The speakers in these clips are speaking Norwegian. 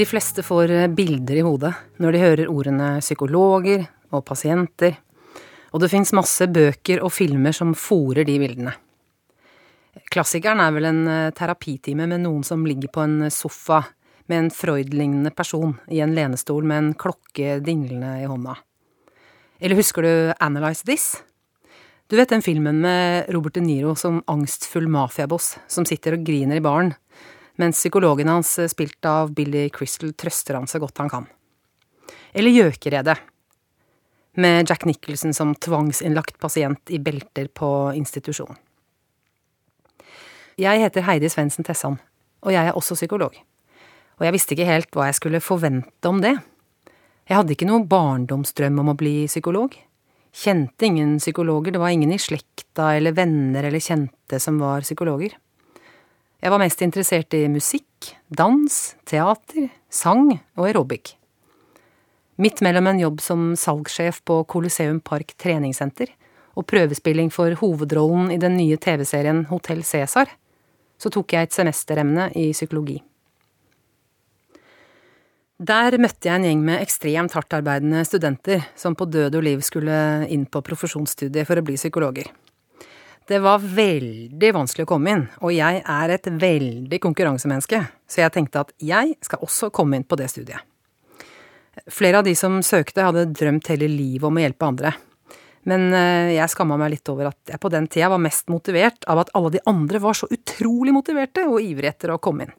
De fleste får eh, bilder i hodet når de hører ordene psykologer og pasienter, og det fins masse bøker og filmer som fòrer de bildene. Klassikeren er vel en eh, terapitime med noen som ligger på en sofa med en Freud-lignende person i en lenestol med en klokke dinglende i hånda. Eller husker du Analyze This? Du vet den filmen med Robert De Niro som angstfull mafiaboss som sitter og griner i baren, mens psykologen hans, eh, spilt av Billy Crystal, trøster han så godt han kan. Eller Gjøkeredet, med Jack Nicholson som tvangsinnlagt pasient i belter på institusjon. Jeg heter Heidi Svendsen Tessan, og jeg er også psykolog. Og jeg visste ikke helt hva jeg skulle forvente om det. Jeg hadde ikke noen barndomsdrøm om å bli psykolog. Kjente ingen psykologer, det var ingen i slekta eller venner eller kjente som var psykologer. Jeg var mest interessert i musikk, dans, teater, sang og aerobic. Midt mellom en jobb som salgssjef på Colosseum Park treningssenter og prøvespilling for hovedrollen i den nye TV-serien Hotell Cæsar, så tok jeg et semesteremne i psykologi. Der møtte jeg en gjeng med ekstremt hardtarbeidende studenter som på død og liv skulle inn på profesjonsstudiet for å bli psykologer. Det var veldig vanskelig å komme inn, og jeg er et veldig konkurransemenneske, så jeg tenkte at jeg skal også komme inn på det studiet. Flere av de som søkte, hadde drømt hele livet om å hjelpe andre. Men eh, jeg skamma meg litt over at jeg på den tida var mest motivert av at alle de andre var så utrolig motiverte og ivrige etter å komme inn.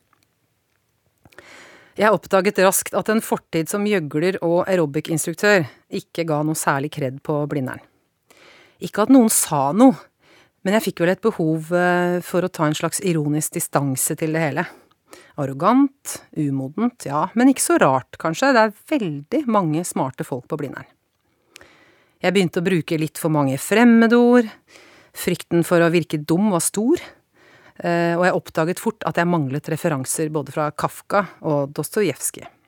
Jeg oppdaget raskt at en fortid som gjøgler og aerobic-instruktør ikke ga noe særlig kred på Blindern. Ikke at noen sa noe, men jeg fikk vel et behov eh, for å ta en slags ironisk distanse til det hele. Arrogant, umodent, ja, men ikke så rart, kanskje, det er veldig mange smarte folk på Blindern. Jeg begynte å bruke litt for mange fremmedord, frykten for å virke dum var stor, eh, og jeg oppdaget fort at jeg manglet referanser både fra Kafka og Dostojevskij.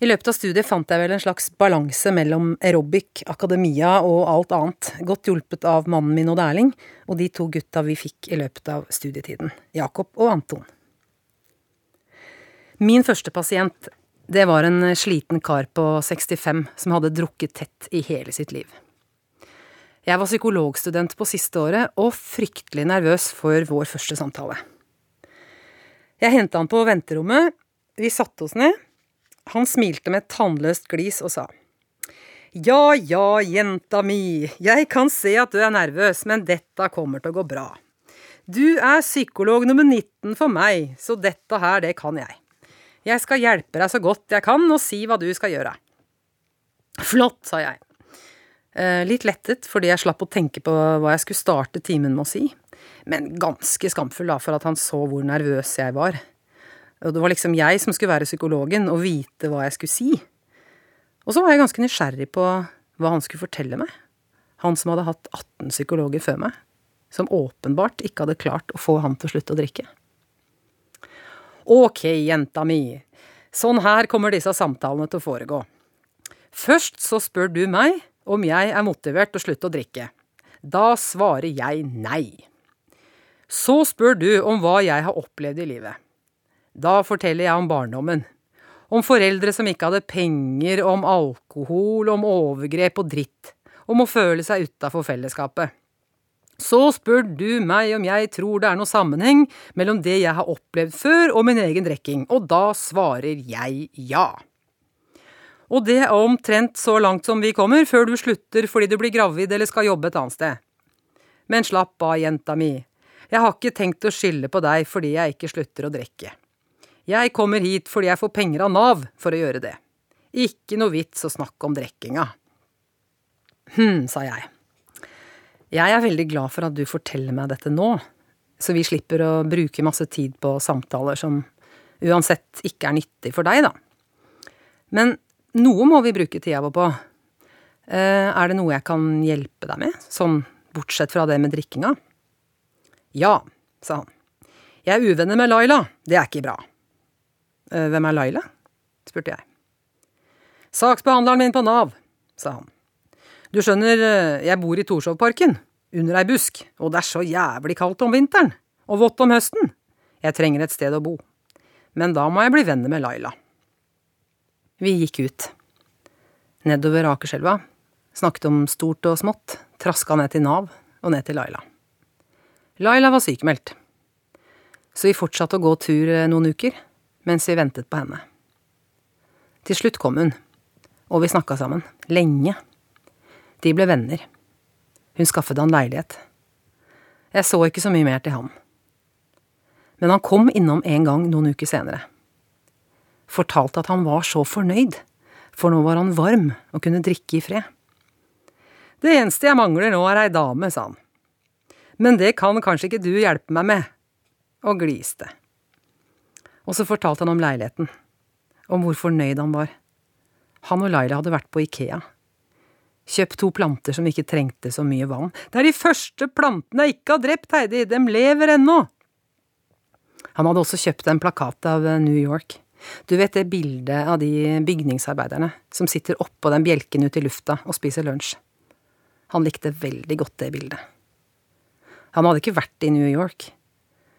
I løpet av studiet fant jeg vel en slags balanse mellom aerobic, akademia og alt annet, godt hjulpet av mannen min Odd Erling og de to gutta vi fikk i løpet av studietiden, Jakob og Anton. Min første pasient, det var en sliten kar på 65 som hadde drukket tett i hele sitt liv. Jeg var psykologstudent på siste året og fryktelig nervøs for vår første samtale. Jeg henta han på venterommet, vi satte oss ned, han smilte med et tannløst glis og sa. Ja ja, jenta mi, jeg kan se at du er nervøs, men dette kommer til å gå bra. Du er psykolog nummer 19 for meg, så dette her, det kan jeg. Jeg skal hjelpe deg så godt jeg kan, og si hva du skal gjøre. Flott, sa jeg. Eh, litt lettet fordi jeg slapp å tenke på hva jeg skulle starte timen med å si, men ganske skamfull da for at han så hvor nervøs jeg var. Og det var liksom jeg som skulle være psykologen og vite hva jeg skulle si. Og så var jeg ganske nysgjerrig på hva han skulle fortelle meg. Han som hadde hatt 18 psykologer før meg. Som åpenbart ikke hadde klart å få han til å slutte å drikke. Ok, jenta mi. Sånn her kommer disse samtalene til å foregå. Først så spør du meg om jeg er motivert til å slutte å drikke. Da svarer jeg nei. Så spør du om hva jeg har opplevd i livet. Da forteller jeg om barndommen. Om foreldre som ikke hadde penger, om alkohol, om overgrep og dritt. Om å føle seg utafor fellesskapet. Så spør du meg om jeg tror det er noe sammenheng mellom det jeg har opplevd før og min egen drikking, og da svarer jeg ja. Og det er omtrent så langt som vi kommer før du slutter fordi du blir gravid eller skal jobbe et annet sted. Men slapp av, jenta mi. Jeg har ikke tenkt å skylde på deg fordi jeg ikke slutter å drikke. Jeg kommer hit fordi jeg får penger av Nav for å gjøre det. Ikke noe vits å snakke om drekkinga. Hm, sa jeg. Jeg er veldig glad for at du forteller meg dette nå, så vi slipper å bruke masse tid på samtaler som uansett ikke er nyttig for deg, da. Men noe må vi bruke tida vår på. Eh, er det noe jeg kan hjelpe deg med, sånn bortsett fra det med drikkinga? Ja, sa han. Jeg er uvenner med Laila, det er ikke bra. «Eh, hvem er Laila? spurte jeg. Saksbehandleren min på Nav, sa han. Du skjønner, eh, jeg bor i Torshovparken, under ei busk, og det er så jævlig kaldt om vinteren, og vått om høsten. Jeg trenger et sted å bo. men da må jeg bli venner med Laila. Vi gikk ut. Nedover Akerselva. Snakket om stort og smått. Traska ned til Nav og ned til Laila. Laila var sykemeldt. Så vi fortsatte å gå tur eh, noen uker mens vi ventet på henne. Til slutt kom hun, og vi snakka sammen. Lenge. De ble venner. Hun skaffet han leilighet. Jeg så ikke så mye mer til ham. Men han kom innom en gang noen uker senere. Fortalte at han var så fornøyd, for nå var han varm og kunne drikke i fred. Det eneste jeg mangler nå er ei dame, sa han. Men det kan kanskje ikke du hjelpe meg med? Og gliste. Og så fortalte han om leiligheten, om hvor fornøyd han var. Han og Laila hadde vært på Ikea. Kjøpt to planter som ikke trengte så mye vann. Det er de første plantene jeg ikke har drept, Heidi, dem lever ennå! Han hadde også kjøpt en plakat av New York. Du vet det bildet av de bygningsarbeiderne som sitter oppå den bjelken ute i lufta og spiser lunsj. Han likte veldig godt det bildet. Han hadde ikke vært i New York,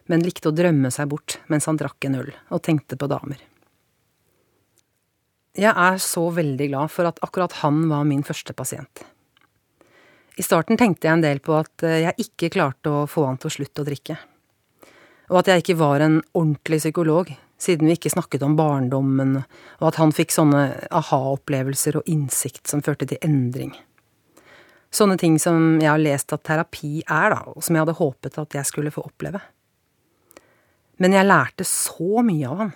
men likte å drømme seg bort mens han drakk en øl og tenkte på damer. Jeg er så veldig glad for at akkurat han var min første pasient. I starten tenkte jeg en del på at eh, jeg ikke klarte å få han til å slutte å drikke. Og at jeg ikke var en ordentlig psykolog, siden vi ikke snakket om barndommen, og at han fikk sånne aha-opplevelser og innsikt som førte til endring. Sånne ting som jeg har lest at terapi er, da, og som jeg hadde håpet at jeg skulle få oppleve. Men jeg lærte så mye av han.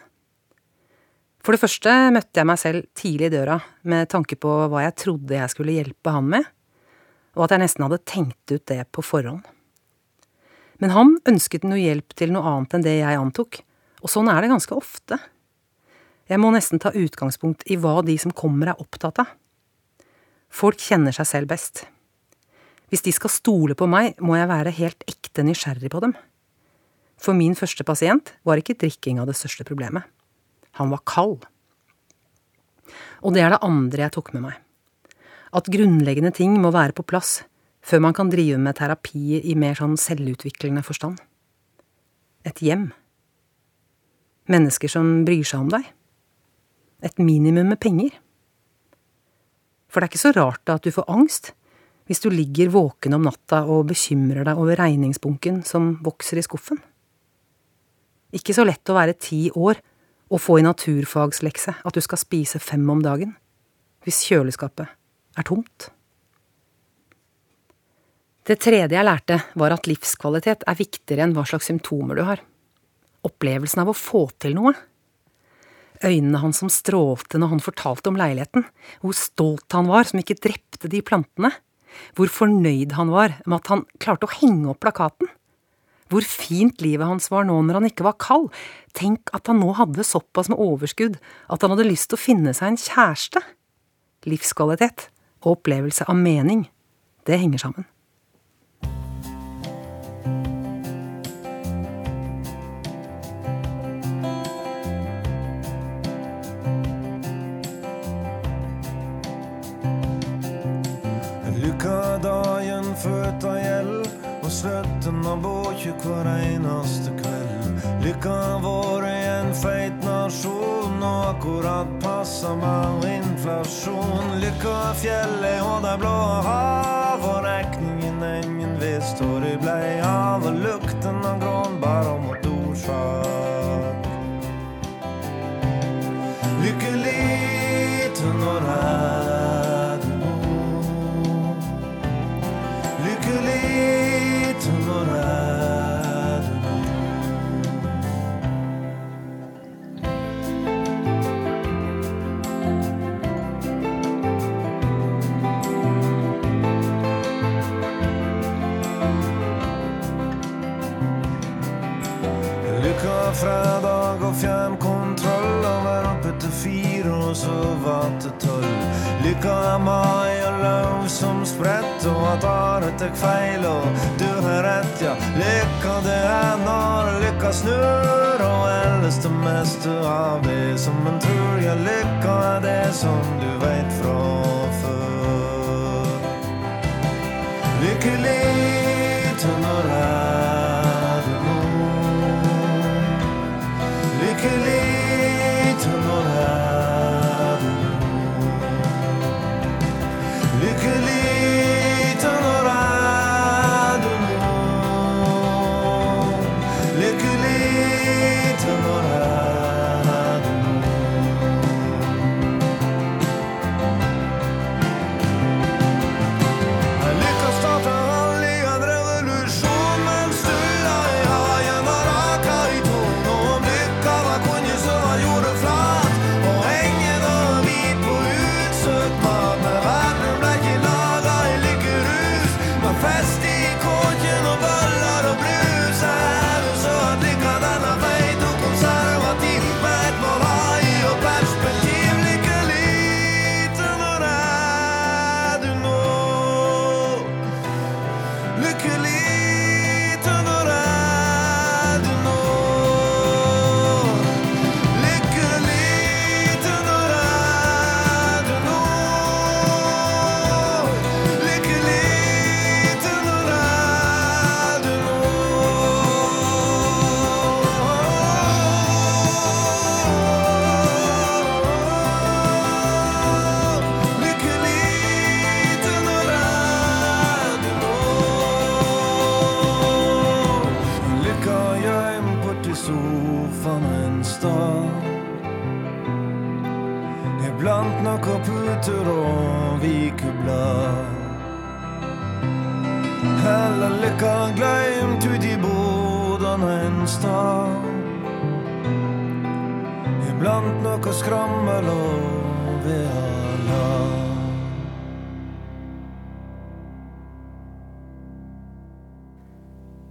For det første møtte jeg meg selv tidlig i døra med tanke på hva jeg trodde jeg skulle hjelpe han med, og at jeg nesten hadde tenkt ut det på forhånd. Men han ønsket noe hjelp til noe annet enn det jeg antok, og sånn er det ganske ofte. Jeg må nesten ta utgangspunkt i hva de som kommer er opptatt av. Folk kjenner seg selv best. Hvis de skal stole på meg, må jeg være helt ekte nysgjerrig på dem. For min første pasient var ikke drikking av det største problemet. Han var kald. Og det er det andre jeg tok med meg. At grunnleggende ting må være på plass før man kan drive med terapi i mer sånn selvutviklende forstand. Et hjem. Mennesker som bryr seg om deg. Et minimum med penger. For det er ikke så rart at du får angst hvis du ligger våken om natta og bekymrer deg over regningsbunken som vokser i skuffen. Ikke så lett å være ti år og få i naturfagslekse at du skal spise fem om dagen, hvis kjøleskapet er tomt. Det tredje jeg lærte, var at livskvalitet er viktigere enn hva slags symptomer du har. Opplevelsen av å få til noe. Øynene hans som strålte når han fortalte om leiligheten, hvor stolt han var som ikke drepte de plantene, hvor fornøyd han var med at han klarte å henge opp plakaten hvor fint livet hans var nå når han ikke var kald. Tenk at han nå hadde såpass med overskudd at han hadde lyst til å finne seg en kjæreste. Livskvalitet og opplevelse av mening, det henger sammen. Lykka dagen av gjeld svetten av båkje hver eneste kveld. Lykka vår i en feit nasjon, og akkurat passa med inflasjon. Lykka fjellet og det blå hav, og regningen ingen visst hvor de blei av. Og lukten av grånbær og motorsag. Lykkelig til når er Fredag og fjernkontroll og var oppe til fire og sove til tolv. Lykka er mai og løv som spredt, og at Are tek feil og du har rett, ja. Lykka det er når lykka snur, og ellers det meste av det som en tror. Ja, lykka er det som du veit fra før. Lykkelig Look at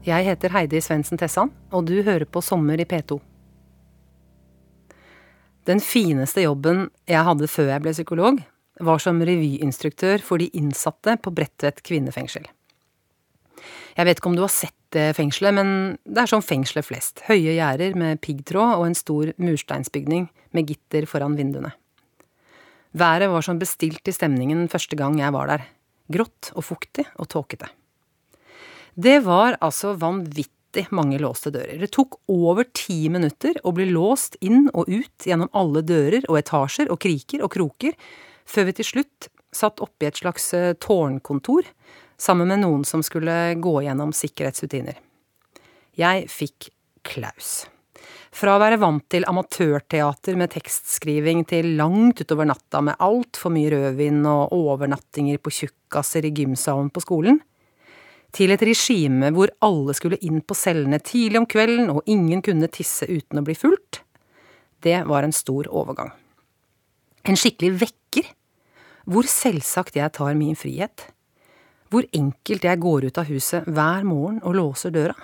Jeg heter Heidi Svendsen Tessan, og du hører på Sommer i P2. Den fineste jobben jeg hadde før jeg ble psykolog, var som revyinstruktør for de innsatte på Bredtvet kvinnefengsel. Jeg vet ikke om du har sett det fengselet, men det er som fengselet flest. Høye gjerder med piggtråd og en stor mursteinsbygning med gitter foran vinduene. Været var som bestilt i stemningen første gang jeg var der. Grått og fuktig og tåkete. Det var altså vanvittig mange låste dører. Det tok over ti minutter å bli låst inn og ut gjennom alle dører og etasjer og kriker og kroker, før vi til slutt satt oppe i et slags eh, tårnkontor sammen med noen som skulle gå gjennom sikkerhetsrutiner. Jeg fikk klaus. Fra å være vant til amatørteater med tekstskriving til langt utover natta med altfor mye rødvin og overnattinger på tjukkaser i gymsalen på skolen, til et regime hvor alle skulle inn på cellene tidlig om kvelden og ingen kunne tisse uten å bli fulgt, det var en stor overgang. En skikkelig vekker, hvor selvsagt jeg tar min frihet, hvor enkelt jeg går ut av huset hver morgen og låser døra.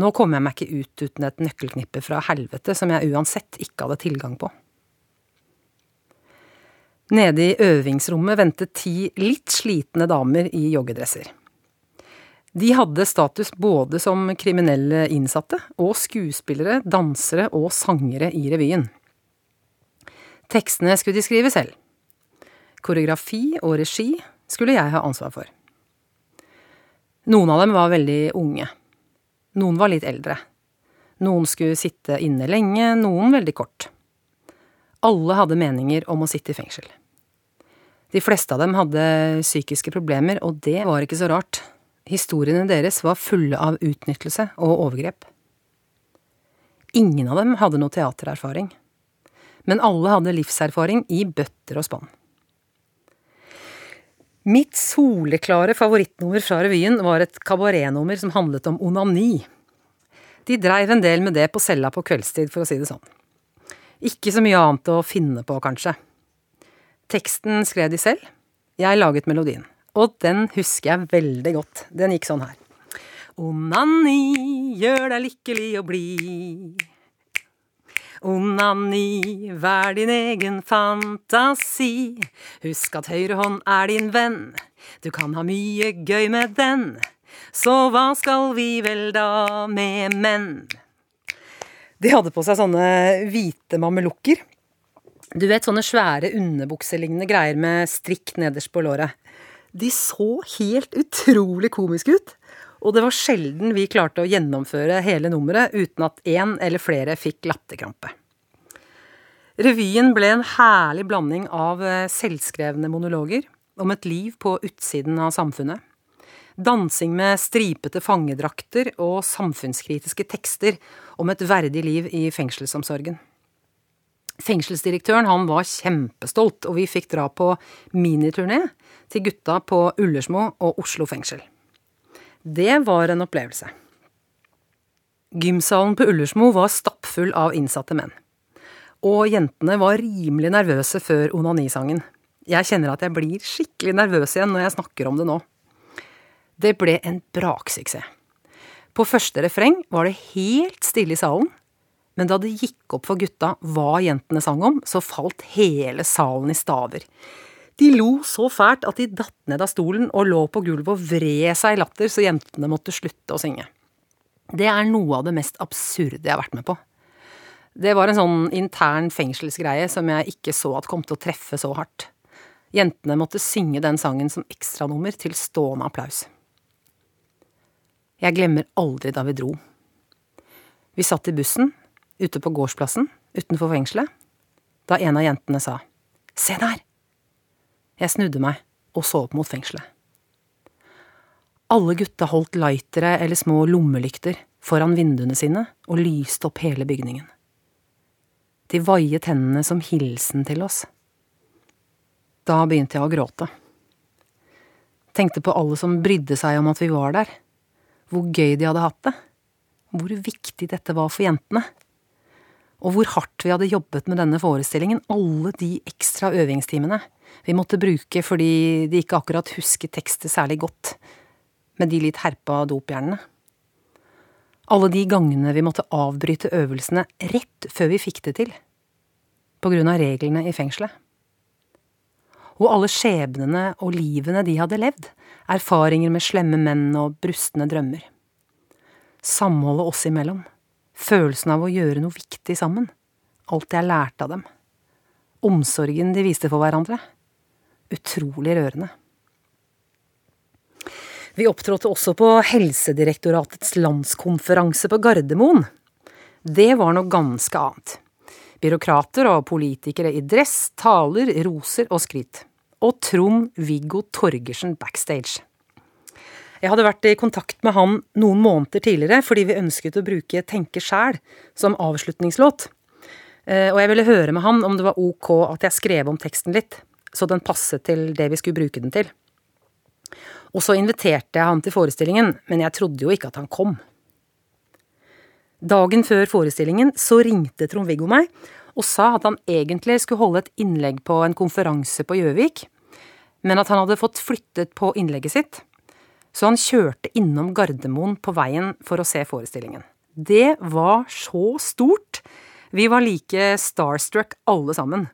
Nå kommer jeg meg ikke ut uten et nøkkelknippe fra helvete som jeg uansett ikke hadde tilgang på. Nede i øvingsrommet ventet ti litt slitne damer i joggedresser. De hadde status både som kriminelle innsatte og skuespillere, dansere og sangere i revyen. Tekstene skulle de skrive selv. Koreografi og regi skulle jeg ha ansvar for. Noen av dem var veldig unge. Noen var litt eldre. Noen skulle sitte inne lenge, noen veldig kort. Alle hadde meninger om å sitte i fengsel. De fleste av dem hadde psykiske problemer, og det var ikke så rart. Historiene deres var fulle av utnyttelse og overgrep. Ingen av dem hadde noe teatererfaring, men alle hadde livserfaring i bøtter og spann. Mitt soleklare favorittnummer fra revyen var et kabaretnummer som handlet om onani. De dreiv en del med det på cella på kveldstid, for å si det sånn. Ikke så mye annet å finne på, kanskje. Teksten skrev de selv, jeg laget melodien. Og den husker jeg veldig godt. Den gikk sånn her. Onani gjør deg lykkelig og blid. Onani, vær din egen fantasi. Husk at høyre hånd er din venn. Du kan ha mye gøy med den. Så hva skal vi vel da med menn? De hadde på seg sånne hvite mamelukker. Du vet sånne svære underbukselignende greier med strikk nederst på låret. De så helt utrolig komiske ut. Og det var sjelden vi klarte å gjennomføre hele nummeret uten at én eller flere fikk latterkrampe. Revyen ble en herlig blanding av eh, selvskrevne monologer om et liv på utsiden av samfunnet, dansing med stripete fangedrakter og samfunnskritiske tekster om et verdig liv i fengselsomsorgen. Fengselsdirektøren han var kjempestolt, og vi fikk dra på miniturné til gutta på Ullersmo og Oslo fengsel. Det var en opplevelse. Gymsalen på Ullersmo var stappfull av innsatte menn. Og jentene var rimelig nervøse før onanisangen. Jeg kjenner at jeg blir skikkelig nervøs igjen når jeg snakker om det nå. Det ble en braksuksess. På første refreng var det helt stille i salen, men da det gikk opp for gutta hva jentene sang om, så falt hele salen i staver. De lo så fælt at de datt ned av stolen og lå på gulvet og vred seg i latter så jentene måtte slutte å synge. Det er noe av det mest absurde jeg har vært med på. Det var en sånn intern fengselsgreie som jeg ikke så at kom til å treffe så hardt. Jentene måtte synge den sangen som ekstranummer til stående applaus. Jeg glemmer aldri da vi dro. Vi satt i bussen ute på gårdsplassen utenfor fengselet da en av jentene sa Se der! Jeg snudde meg og så opp mot fengselet. Alle gutta holdt lightere eller små lommelykter foran vinduene sine og lyste opp hele bygningen. De vaiet hendene som hilsen til oss. Da begynte jeg å gråte. Tenkte på alle som brydde seg om at vi var der. Hvor gøy de hadde hatt det. Hvor viktig dette var for jentene. Og hvor hardt vi hadde jobbet med denne forestillingen, alle de ekstra øvingstimene vi måtte bruke fordi de ikke akkurat husket tekstet særlig godt, med de litt herpa dophjernene. Alle de gangene vi måtte avbryte øvelsene rett før vi fikk det til, på grunn av reglene i fengselet. Og alle skjebnene og livene de hadde levd, erfaringer med slemme menn og brustne drømmer. Samholdet oss imellom, følelsen av å gjøre noe viktig sammen, alt jeg lærte av dem, omsorgen de viste for hverandre, utrolig rørende. Vi opptrådte også på Helsedirektoratets landskonferanse på Gardermoen. Det var noe ganske annet. Byråkrater og politikere i dress, taler, roser og skryt. Og Trond-Viggo Torgersen backstage. Jeg hadde vært i kontakt med han noen måneder tidligere fordi vi ønsket å bruke Tenke sjæl som avslutningslåt. Eh, og jeg ville høre med han om det var ok at jeg skrev om teksten litt, så den passet til det vi skulle bruke den til. Og så inviterte jeg han til forestillingen, men jeg trodde jo ikke at han kom. Dagen før forestillingen så ringte Trond-Viggo meg og sa at han egentlig skulle holde et innlegg på en konferanse på Gjøvik, men at han hadde fått flyttet på innlegget sitt, så han kjørte innom Gardermoen på veien for å se forestillingen. Det var så stort! Vi var like starstruck alle sammen.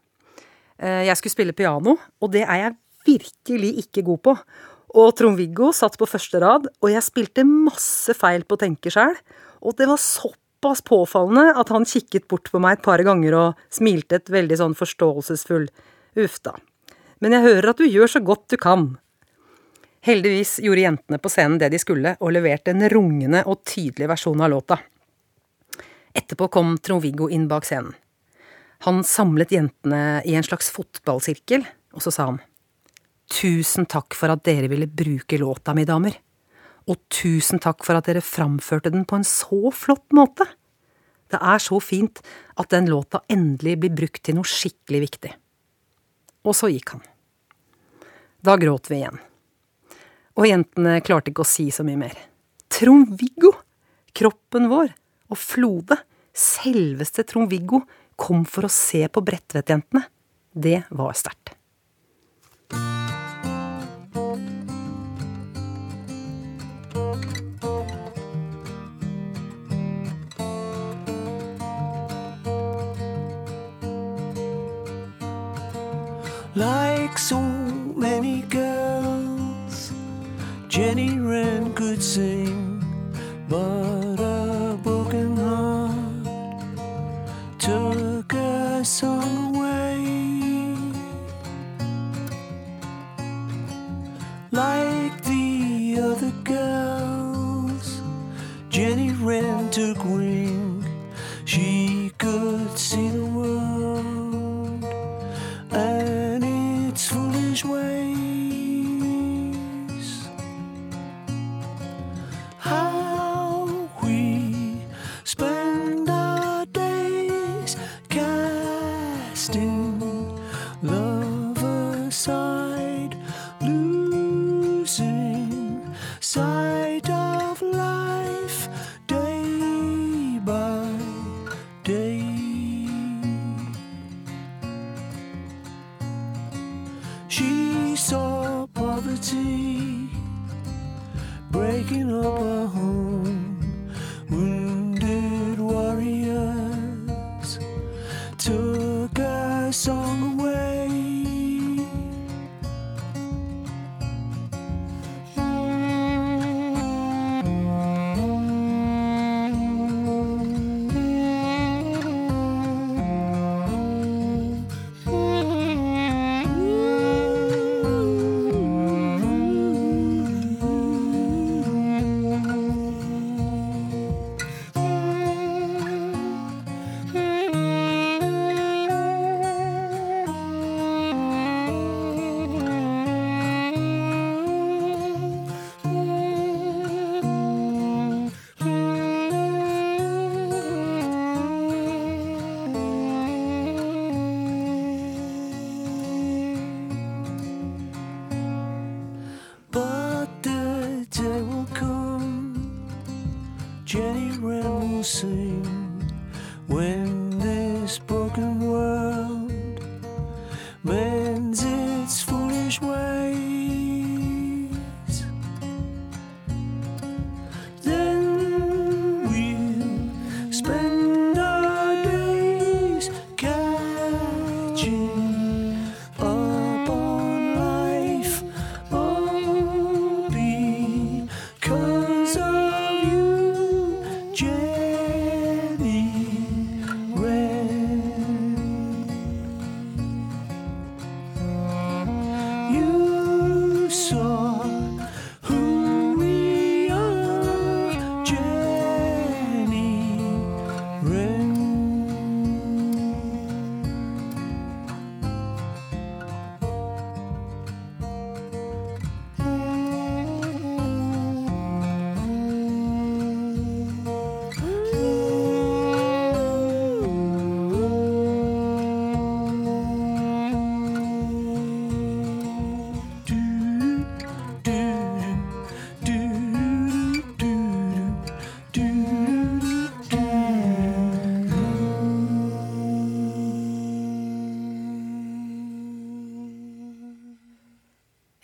Eh, jeg skulle spille piano, og det er jeg virkelig ikke god på. Og Trond-Viggo satt på første rad, og jeg spilte masse feil på å tenke sjæl. Og det var såpass påfallende at han kikket bort på meg et par ganger og smilte et veldig sånn forståelsesfull uff da. Men jeg hører at du gjør så godt du kan. Heldigvis gjorde jentene på scenen det de skulle, og leverte en rungende og tydelig versjon av låta. Etterpå kom Trond-Viggo inn bak scenen. Han samlet jentene i en slags fotballsirkel, og så sa han. Tusen takk for at dere ville bruke låta mi, damer. Og tusen takk for at dere framførte den på en så flott måte. Det er så fint at den låta endelig blir brukt til noe skikkelig viktig. Og så gikk han. Da gråt vi igjen. Og jentene klarte ikke å si så mye mer. Trond-Viggo! Kroppen vår! Og Flode, selveste Trond-Viggo, kom for å se på Bredtvet-jentene. Det var sterkt. Like so many girls, Jenny Wren could sing, but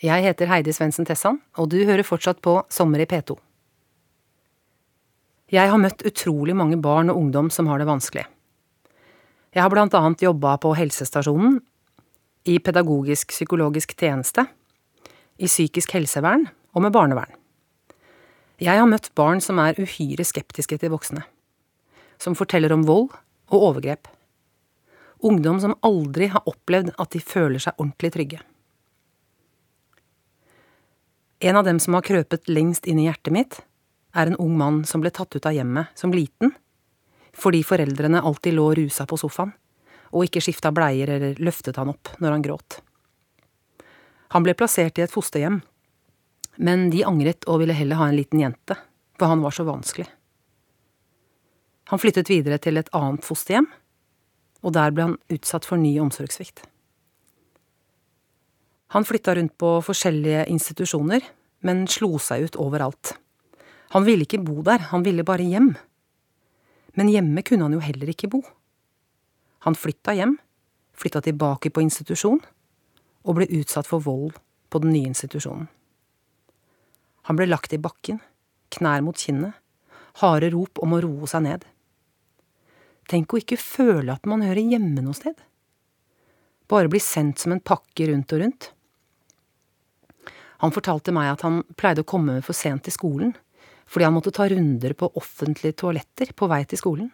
Jeg heter Heidi Svendsen Tessan, og du hører fortsatt på Sommer i P2. Jeg har møtt utrolig mange barn og ungdom som har det vanskelig. Jeg har blant annet jobba på helsestasjonen, i pedagogisk psykologisk tjeneste, i psykisk helsevern og med barnevern. Jeg har møtt barn som er uhyre skeptiske til voksne, som forteller om vold og overgrep. Ungdom som aldri har opplevd at de føler seg ordentlig trygge. En av dem som har krøpet lengst inn i hjertet mitt, er en ung mann som ble tatt ut av hjemmet som liten, fordi foreldrene alltid lå rusa på sofaen, og ikke skifta bleier eller løftet han opp når han gråt. Han ble plassert i et fosterhjem, men de angret og ville heller ha en liten jente, for han var så vanskelig. Han flyttet videre til et annet fosterhjem, og der ble han utsatt for ny omsorgssvikt. Han flytta rundt på forskjellige institusjoner, men slo seg ut overalt. Han ville ikke bo der, han ville bare hjem. Men hjemme kunne han jo heller ikke bo. Han flytta hjem, flytta tilbake på institusjon, og ble utsatt for vold på den nye institusjonen. Han ble lagt i bakken, knær mot kinnet, harde rop om å roe seg ned. Tenk å ikke føle at man hører hjemme noe sted. Bare bli sendt som en pakke rundt og rundt. Han fortalte meg at han pleide å komme for sent til skolen fordi han måtte ta runder på offentlige toaletter på vei til skolen,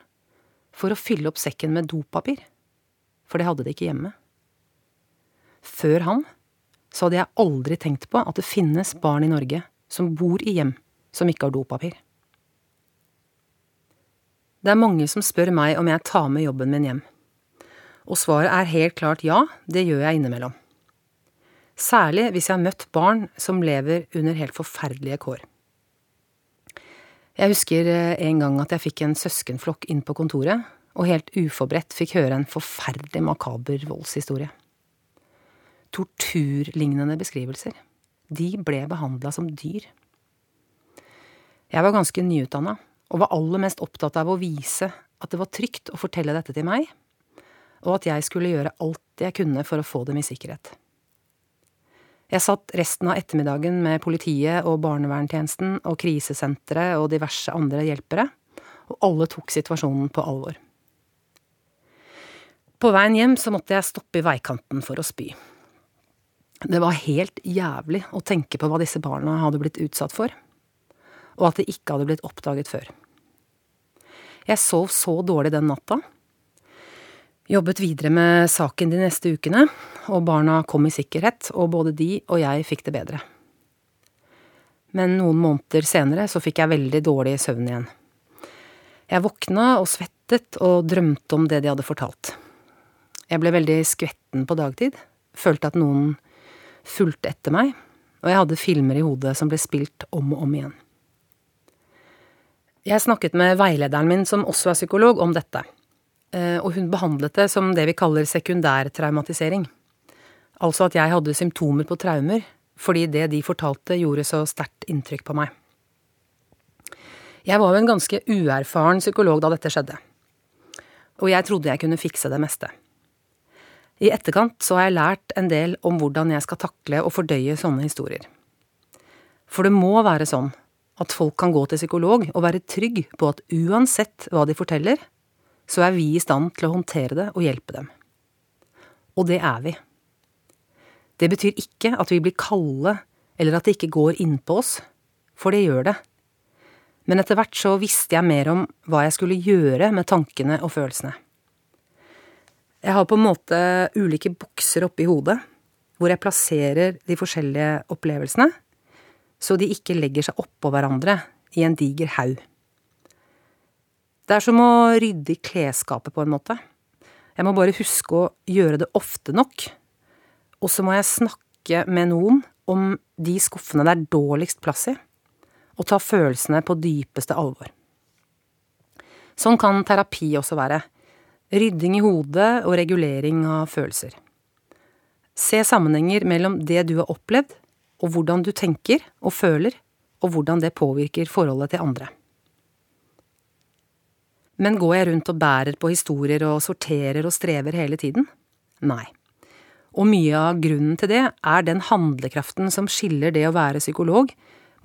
for å fylle opp sekken med dopapir, for det hadde de ikke hjemme. Før han så hadde jeg aldri tenkt på at det finnes barn i Norge som bor i hjem som ikke har dopapir. Det er mange som spør meg om jeg tar med jobben min hjem, og svaret er helt klart ja, det gjør jeg innimellom. Særlig hvis jeg har møtt barn som lever under helt forferdelige kår. Jeg husker eh, en gang at jeg fikk en søskenflokk inn på kontoret, og helt uforberedt fikk høre en forferdelig makaber voldshistorie. Torturlignende beskrivelser. De ble behandla som dyr. Jeg var ganske nyutdanna, og var aller mest opptatt av å vise at det var trygt å fortelle dette til meg, og at jeg skulle gjøre alt jeg kunne for å få dem i sikkerhet. Jeg satt resten av ettermiddagen med politiet og barnevernstjenesten og krisesenteret og diverse andre hjelpere, og alle tok situasjonen på alvor. På veien hjem så måtte jeg stoppe i veikanten for å spy. Det var helt jævlig å tenke på hva disse barna hadde blitt utsatt for, og at det ikke hadde blitt oppdaget før. Jeg sov så dårlig den natta. Jobbet videre med saken de neste ukene, og barna kom i sikkerhet, og både de og jeg fikk det bedre. Men noen måneder senere så fikk jeg veldig dårlig søvn igjen. Jeg våkna og svettet og drømte om det de hadde fortalt. Jeg ble veldig skvetten på dagtid, følte at noen fulgte etter meg, og jeg hadde filmer i hodet som ble spilt om og om igjen. Jeg snakket med veilederen min, som også er psykolog, om dette, og hun behandlet det som det vi kaller sekundærtraumatisering. Altså at jeg hadde symptomer på traumer fordi det de fortalte gjorde så sterkt inntrykk på meg. Jeg var jo en ganske uerfaren psykolog da dette skjedde, og jeg trodde jeg kunne fikse det meste. I etterkant så har jeg lært en del om hvordan jeg skal takle og fordøye sånne historier. For det må være sånn at folk kan gå til psykolog og være trygg på at uansett hva de forteller, så er vi i stand til å håndtere det og hjelpe dem. Og det er vi. Det betyr ikke at vi blir kalde, eller at det ikke går innpå oss, for det gjør det. Men etter hvert så visste jeg mer om hva jeg skulle gjøre med tankene og følelsene. Jeg har på en måte ulike bokser oppi hodet, hvor jeg plasserer de forskjellige opplevelsene, så de ikke legger seg oppå hverandre i en diger haug. Det er som å rydde i klesskapet, på en måte. Jeg må bare huske å gjøre det ofte nok, og så må jeg snakke med noen om de skuffene det er dårligst plass i, og ta følelsene på dypeste alvor. Sånn kan terapi også være. Rydding i hodet og regulering av følelser. Se sammenhenger mellom det du har opplevd, og hvordan du tenker og føler, og hvordan det påvirker forholdet til andre. Men går jeg rundt og bærer på historier og sorterer og strever hele tiden? Nei. Og mye av grunnen til det er den handlekraften som skiller det å være psykolog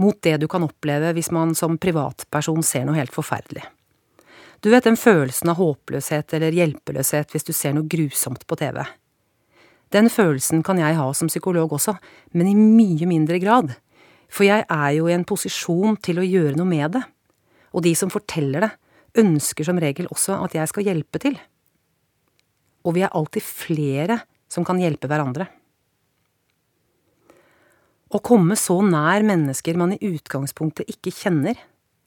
mot det du kan oppleve hvis man som privatperson ser noe helt forferdelig. Du vet den følelsen av håpløshet eller hjelpeløshet hvis du ser noe grusomt på TV. Den følelsen kan jeg ha som psykolog også, men i mye mindre grad, for jeg er jo i en posisjon til å gjøre noe med det, og de som forteller det, ønsker som regel også at jeg skal hjelpe til. Og vi er alltid flere som kan hjelpe hverandre. Å komme så nær mennesker man i utgangspunktet ikke kjenner,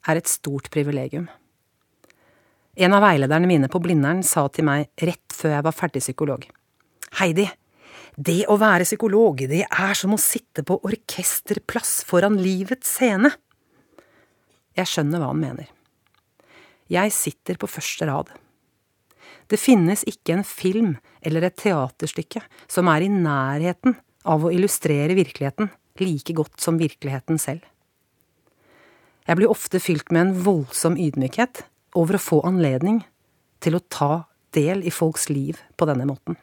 er et stort privilegium. En av veilederne mine på Blindern sa til meg rett før jeg var ferdig psykolog. Heidi, det å være psykolog, det er som å sitte på orkesterplass foran livets scene. Jeg skjønner hva han mener. Jeg sitter på første rad. Det finnes ikke en film eller et teaterstykke som er i nærheten av å illustrere virkeligheten like godt som virkeligheten selv. Jeg blir ofte fylt med en voldsom ydmykhet over å få anledning til å ta del i folks liv på denne måten.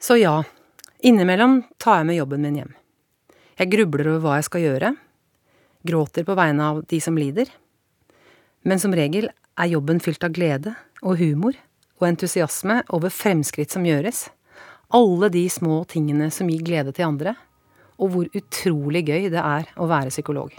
Så ja, innimellom tar jeg med jobben min hjem. Jeg grubler over hva jeg skal gjøre, gråter på vegne av de som lider, men som regel er jobben fylt av glede og humor og entusiasme over fremskritt som gjøres, alle de små tingene som gir glede til andre, og hvor utrolig gøy det er å være psykolog.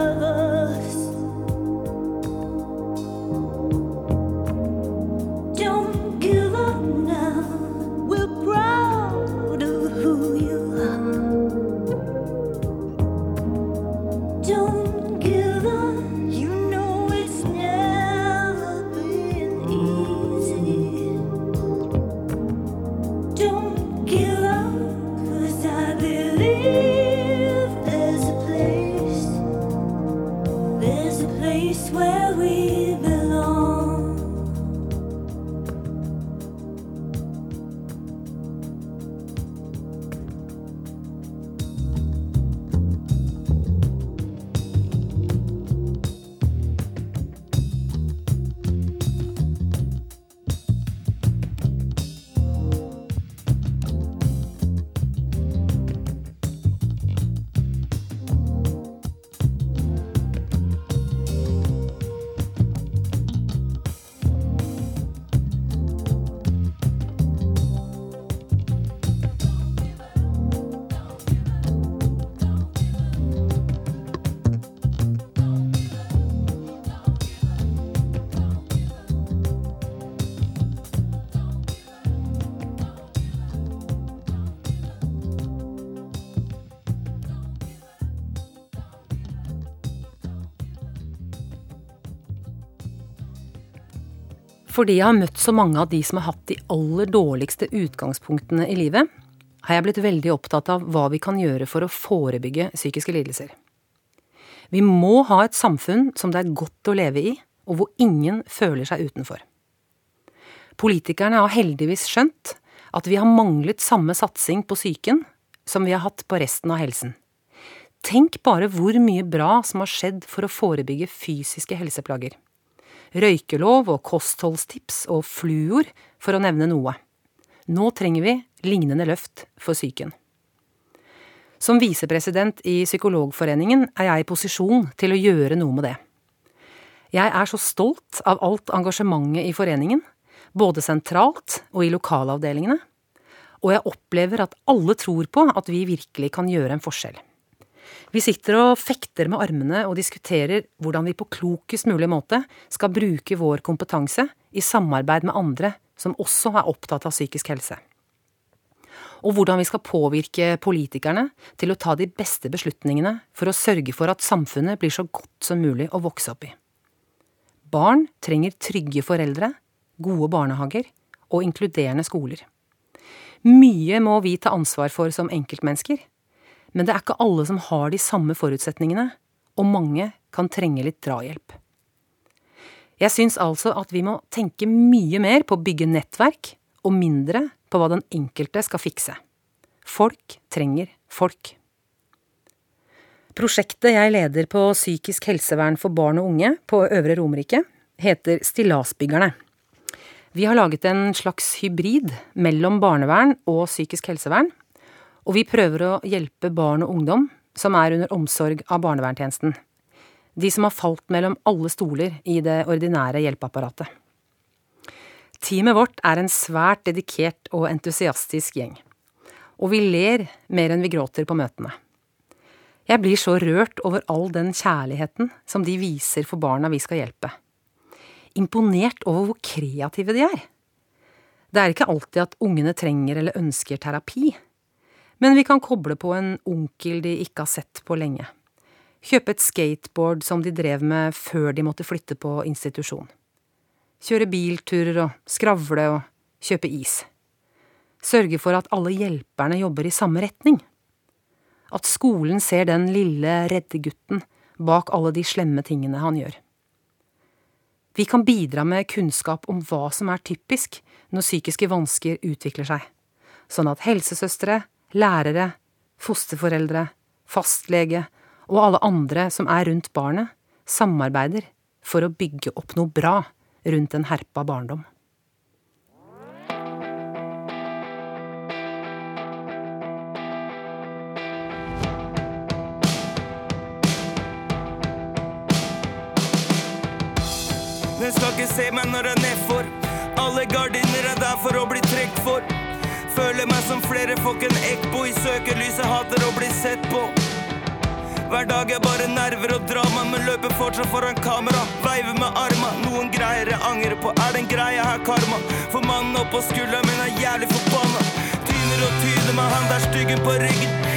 love. Fordi jeg har møtt så mange av de som har hatt de aller dårligste utgangspunktene i livet, har jeg blitt veldig opptatt av hva vi kan gjøre for å forebygge psykiske lidelser. Vi må ha et samfunn som det er godt å leve i, og hvor ingen føler seg utenfor. Politikerne har heldigvis skjønt at vi har manglet samme satsing på psyken som vi har hatt på resten av helsen. Tenk bare hvor mye bra som har skjedd for å forebygge fysiske helseplager. Røykelov og kostholdstips og fluor, for å nevne noe. Nå trenger vi lignende løft for psyken. Som visepresident i Psykologforeningen er jeg i posisjon til å gjøre noe med det. Jeg er så stolt av alt engasjementet i foreningen, både sentralt og i lokalavdelingene, og jeg opplever at alle tror på at vi virkelig kan gjøre en forskjell. Vi sitter og fekter med armene og diskuterer hvordan vi på klokest mulig måte skal bruke vår kompetanse i samarbeid med andre som også er opptatt av psykisk helse. Og hvordan vi skal påvirke politikerne til å ta de beste beslutningene for å sørge for at samfunnet blir så godt som mulig å vokse opp i. Barn trenger trygge foreldre, gode barnehager og inkluderende skoler. Mye må vi ta ansvar for som enkeltmennesker, men det er ikke alle som har de samme forutsetningene, og mange kan trenge litt drahjelp. Jeg syns altså at vi må tenke mye mer på å bygge nettverk og mindre på hva den enkelte skal fikse. Folk trenger folk. Prosjektet jeg leder på psykisk helsevern for barn og unge på Øvre Romerike, heter Stillasbyggerne. Vi har laget en slags hybrid mellom barnevern og psykisk helsevern, og vi prøver å hjelpe barn og ungdom som er under omsorg av barnevernstjenesten. De som har falt mellom alle stoler i det ordinære hjelpeapparatet. Teamet vårt er en svært dedikert og entusiastisk gjeng. Og vi ler mer enn vi gråter på møtene. Jeg blir så rørt over all den kjærligheten som de viser for barna vi skal hjelpe. Imponert over hvor kreative de er. Det er ikke alltid at ungene trenger eller ønsker terapi, men vi kan koble på en onkel de ikke har sett på lenge. Kjøpe et skateboard som de drev med før de måtte flytte på institusjon. Kjøre bilturer og skravle og kjøpe is. Sørge for at alle hjelperne jobber i samme retning. At skolen ser den lille, redde gutten bak alle de slemme tingene han gjør. Vi kan bidra med kunnskap om hva som er typisk når psykiske vansker utvikler seg, sånn at helsesøstre, lærere, fosterforeldre, fastlege og alle andre som er rundt barnet, samarbeider for å bygge opp noe bra rundt en herpa barndom. Den skal ikke se meg når jeg er nedfor. Alle gardiner er der for å bli trukket for. Føler meg som flere folk en ekbo i søkelyset, hater å bli sett på. Hver dag er bare nerver og drama, men løper fortsatt foran kamera. Veiver med arma, noen greier jeg angrer på. Er det en greie her, karma? For mannen oppå skulderen min er jævlig forbanna. Tyner og tyner med han der styggen på ryggen.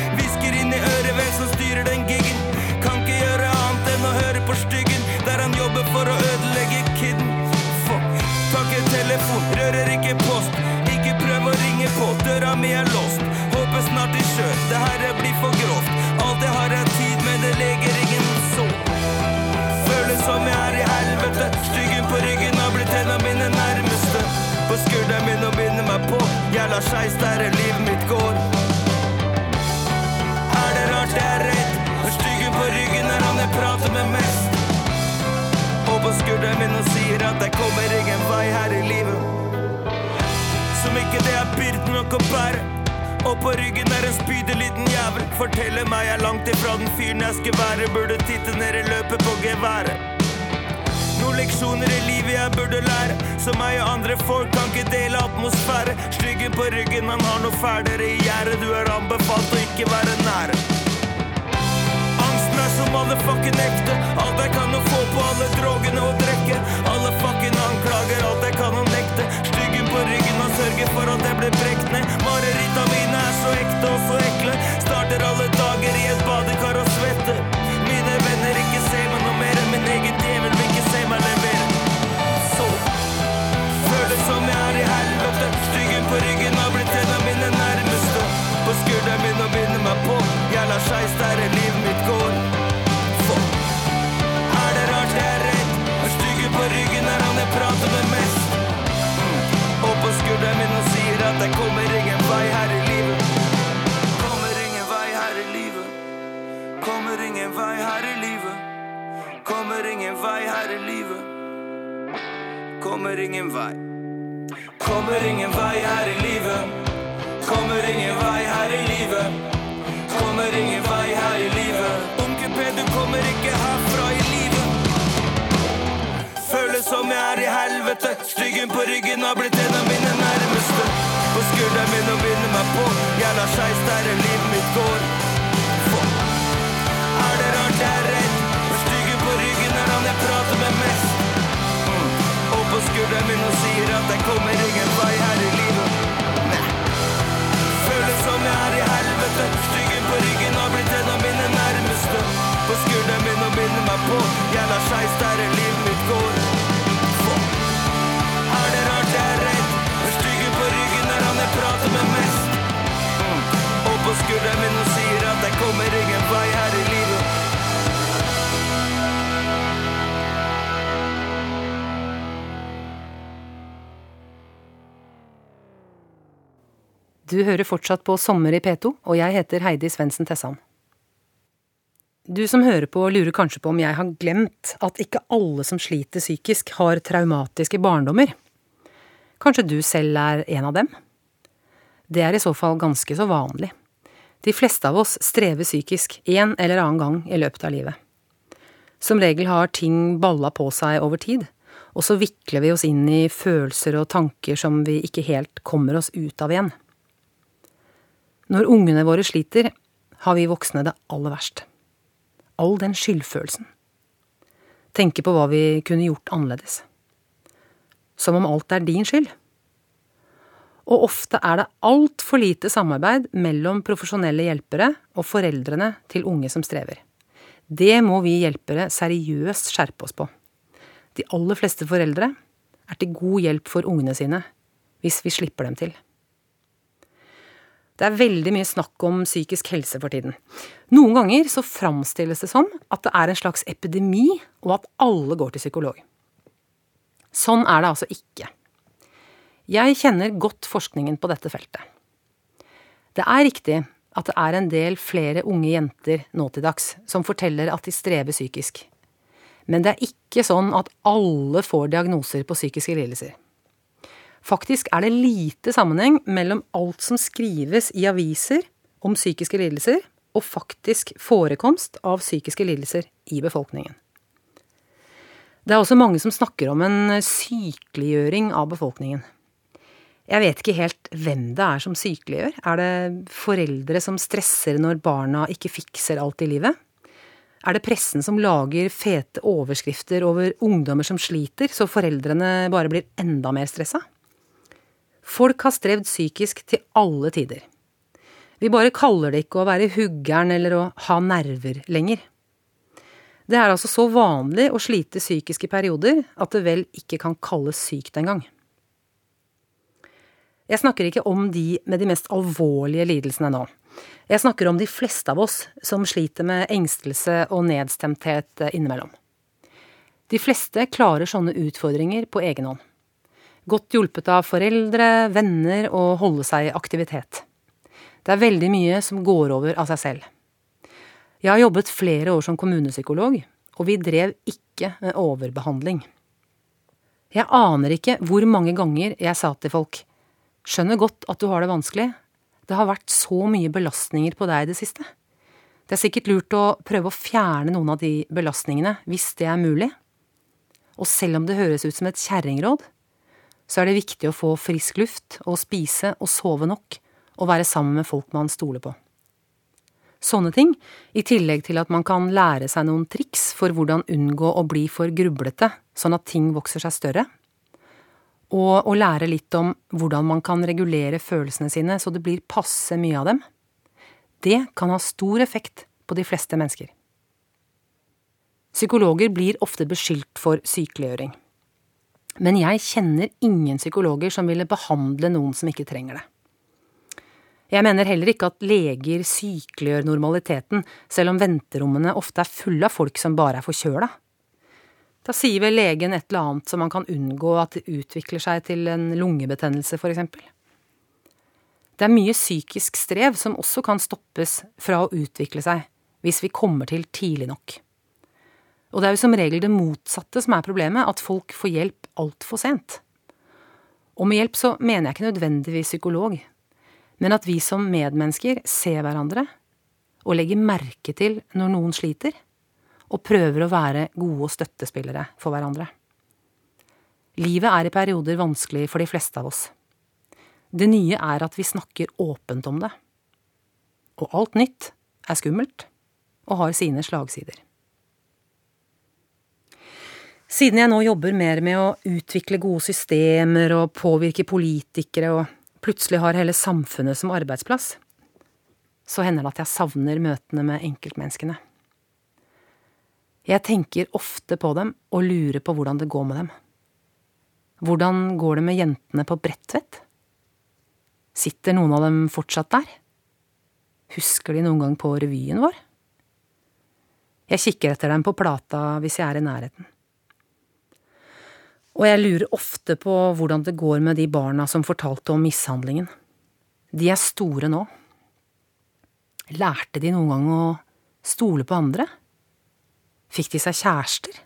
Jævla skeis der er livet mitt går. Er det rart jeg er redd? Når styggen på ryggen er han jeg prater med mest. Og på skulderen min og sier at jeg kommer ingen vei her i livet. Som ikke det er byrden nok å bære. Og på ryggen er en spydig liten jævel. Forteller meg jeg er langt ifra den fyren jeg skulle være. Burde titte ned i løpet på geværet. Leksjoner i livet jeg burde lære. Som meg og andre folk kan ikke dele atmosfære. Styggen på ryggen, han har noe fælere i gjerdet. Du er anbefalt å ikke være nære. Angsten er som alle fucking ekte. Alt jeg kan å få på alle drogene og drikke. Alle fucking anklager, alt jeg kan å nekte. Styggen på ryggen han sørger for at jeg blir brekt ned. Mareritta mine er så ekte og så ekle. Starter alle dager i et badekar og svette. Mine venner ikke ser meg noe mer enn min egen djevel vil på ryggen har blitt en av mine nærmeste. På skulderen min og binder meg på. Jævla skeis der er livet mitt går. Fuck. Er det rart jeg er redd? Når stygge på ryggen er han jeg prater med mest. Mm. Og på skulderen min og sier at jeg kommer ingen vei her i livet. Kommer ingen vei her i livet. Kommer ingen vei her i livet. Kommer ingen vei her i livet. Kommer ingen vei. Kommer ingen vei her i livet. Kommer ingen vei her i livet. Kommer ingen vei her i livet. Onkel P, du kommer ikke herfra i livet. Føles som jeg er i helvete. Styggen på ryggen har blitt en av mine nærmeste. På skulderen min og binder meg på. Jævla skeis der er livet mitt går. For. Er det rart jeg er redd? Styggen på ryggen er han jeg prater med mest. På skulderen min og sier at jeg kommer ingen vei her i livet. Nei. Føles som jeg er i helvete. Styggen på ryggen har blitt en av mine nærmeste. På skulderen min og minner meg på. Jævla skeis der er livet mitt går. Er det rart jeg er redd? Den styggen på ryggen er han jeg prater med mest. Og på skulderen min og sier at jeg kommer ingen vei her i livet. Du hører fortsatt på Sommer i P2, og jeg heter Heidi Svendsen Tessan. Du som hører på lurer kanskje på om jeg har glemt at ikke alle som sliter psykisk, har traumatiske barndommer. Kanskje du selv er en av dem? Det er i så fall ganske så vanlig. De fleste av oss strever psykisk en eller annen gang i løpet av livet. Som regel har ting balla på seg over tid, og så vikler vi oss inn i følelser og tanker som vi ikke helt kommer oss ut av igjen. Når ungene våre sliter, har vi voksne det aller verst all den skyldfølelsen. Tenke på hva vi kunne gjort annerledes. Som om alt er din skyld. Og ofte er det altfor lite samarbeid mellom profesjonelle hjelpere og foreldrene til unge som strever. Det må vi hjelpere seriøst skjerpe oss på. De aller fleste foreldre er til god hjelp for ungene sine hvis vi slipper dem til. Det er veldig mye snakk om psykisk helse for tiden. Noen ganger så framstilles det som at det er en slags epidemi, og at alle går til psykolog. Sånn er det altså ikke. Jeg kjenner godt forskningen på dette feltet. Det er riktig at det er en del flere unge jenter nå til dags som forteller at de strever psykisk. Men det er ikke sånn at alle får diagnoser på psykiske lidelser. Faktisk er det lite sammenheng mellom alt som skrives i aviser om psykiske lidelser, og faktisk forekomst av psykiske lidelser i befolkningen. Det er også mange som snakker om en sykeliggjøring av befolkningen. Jeg vet ikke helt hvem det er som sykeliggjør. Er det foreldre som stresser når barna ikke fikser alt i livet? Er det pressen som lager fete overskrifter over ungdommer som sliter, så foreldrene bare blir enda mer stressa? Folk har strevd psykisk til alle tider. Vi bare kaller det ikke å være huggern eller å ha nerver lenger. Det er altså så vanlig å slite psykisk i perioder at det vel ikke kan kalles sykt engang. Jeg snakker ikke om de med de mest alvorlige lidelsene nå. Jeg snakker om de fleste av oss som sliter med engstelse og nedstemthet innimellom. De fleste klarer sånne utfordringer på egen hånd godt hjulpet av foreldre, venner og holde seg i aktivitet. Det er veldig mye som går over av seg selv. Jeg har jobbet flere år som kommunepsykolog, og vi drev ikke med overbehandling. Jeg aner ikke hvor mange ganger jeg sa til folk skjønner godt at du har det vanskelig, det har vært så mye belastninger på deg i det siste. Det er sikkert lurt å prøve å fjerne noen av de belastningene, hvis det er mulig. Og selv om det høres ut som et kjerringråd, så er det viktig å få frisk luft og spise og sove nok og være sammen med folk man stoler på. Sånne ting, i tillegg til at man kan lære seg noen triks for hvordan unngå å bli for grublete, sånn at ting vokser seg større, og å lære litt om hvordan man kan regulere følelsene sine så det blir passe mye av dem, det kan ha stor effekt på de fleste mennesker. Psykologer blir ofte beskyldt for sykeliggjøring. Men jeg kjenner ingen psykologer som ville behandle noen som ikke trenger det. Jeg mener heller ikke at leger sykeliggjør normaliteten, selv om venterommene ofte er fulle av folk som bare er forkjøla. Da sier vel legen et eller annet så man kan unngå at det utvikler seg til en lungebetennelse, for eksempel. Det er mye psykisk strev som også kan stoppes fra å utvikle seg hvis vi kommer til tidlig nok. Og det er jo som regel det motsatte som er problemet, at folk får hjelp altfor sent. Og med hjelp så mener jeg ikke nødvendigvis psykolog, men at vi som medmennesker ser hverandre og legger merke til når noen sliter, og prøver å være gode støttespillere for hverandre. Livet er i perioder vanskelig for de fleste av oss. Det nye er at vi snakker åpent om det. Og alt nytt er skummelt og har sine slagsider. Siden jeg nå jobber mer med å utvikle gode systemer og påvirke politikere og plutselig har hele samfunnet som arbeidsplass, så hender det at jeg savner møtene med enkeltmenneskene. Jeg tenker ofte på dem og lurer på hvordan det går med dem. Hvordan går det med jentene på Bredtvet? Sitter noen av dem fortsatt der? Husker de noen gang på revyen vår? Jeg kikker etter dem på plata hvis jeg er i nærheten. Og jeg lurer ofte på hvordan det går med de barna som fortalte om mishandlingen. De er store nå. Lærte de noen gang å stole på andre? Fikk de seg kjærester?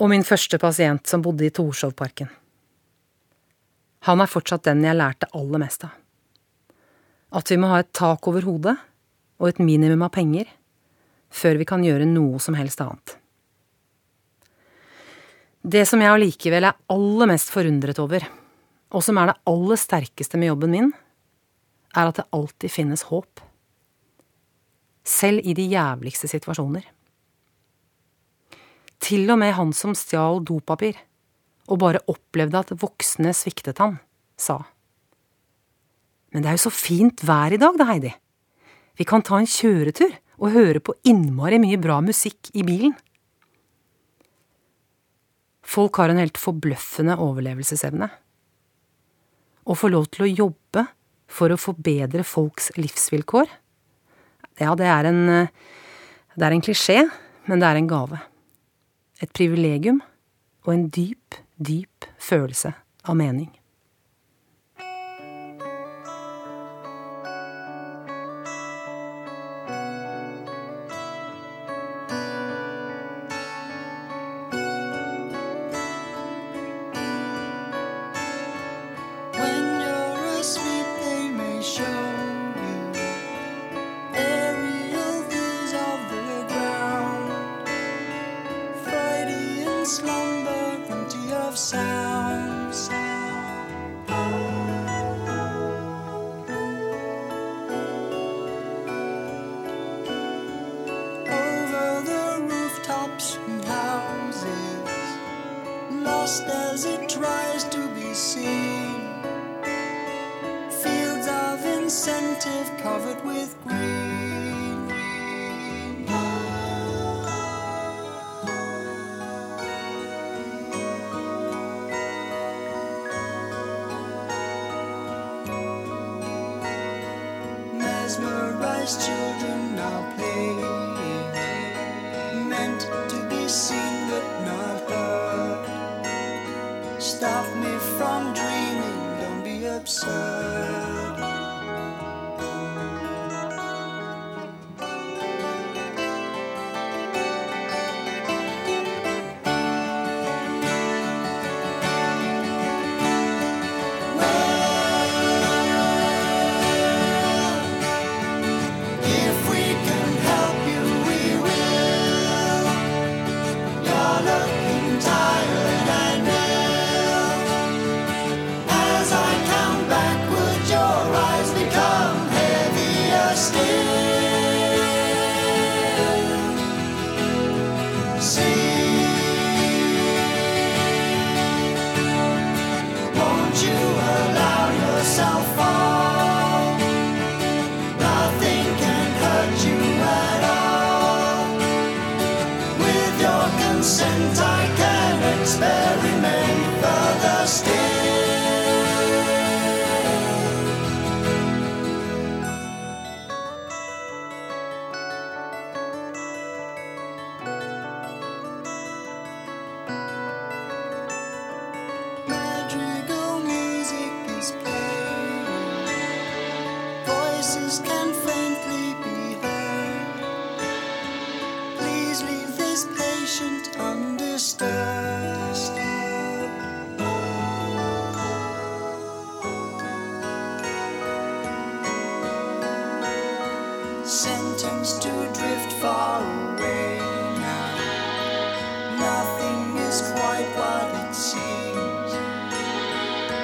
Og min første pasient som bodde i Torshovparken. Han er fortsatt den jeg lærte aller mest av. At vi må ha et tak over hodet og et minimum av penger før vi kan gjøre noe som helst annet. Det som jeg allikevel er aller mest forundret over, og som er det aller sterkeste med jobben min, er at det alltid finnes håp. Selv i de jævligste situasjoner. Til og med han som stjal dopapir, og bare opplevde at voksne sviktet han, sa. Men det er jo så fint vær i dag da, Heidi. Vi kan ta en kjøretur og høre på innmari mye bra musikk i bilen. Folk har en helt forbløffende overlevelsesevne. Å få lov til å jobbe for å forbedre folks livsvilkår, ja, det er en Det er en klisjé, men det er en gave. Et privilegium og en dyp, dyp følelse av mening. so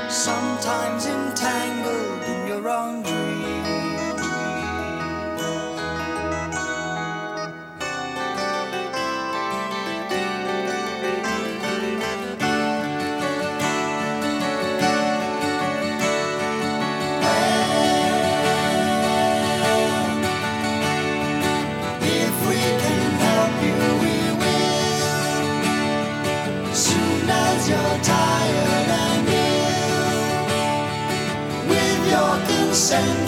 Sometimes entangled in your own dreams. send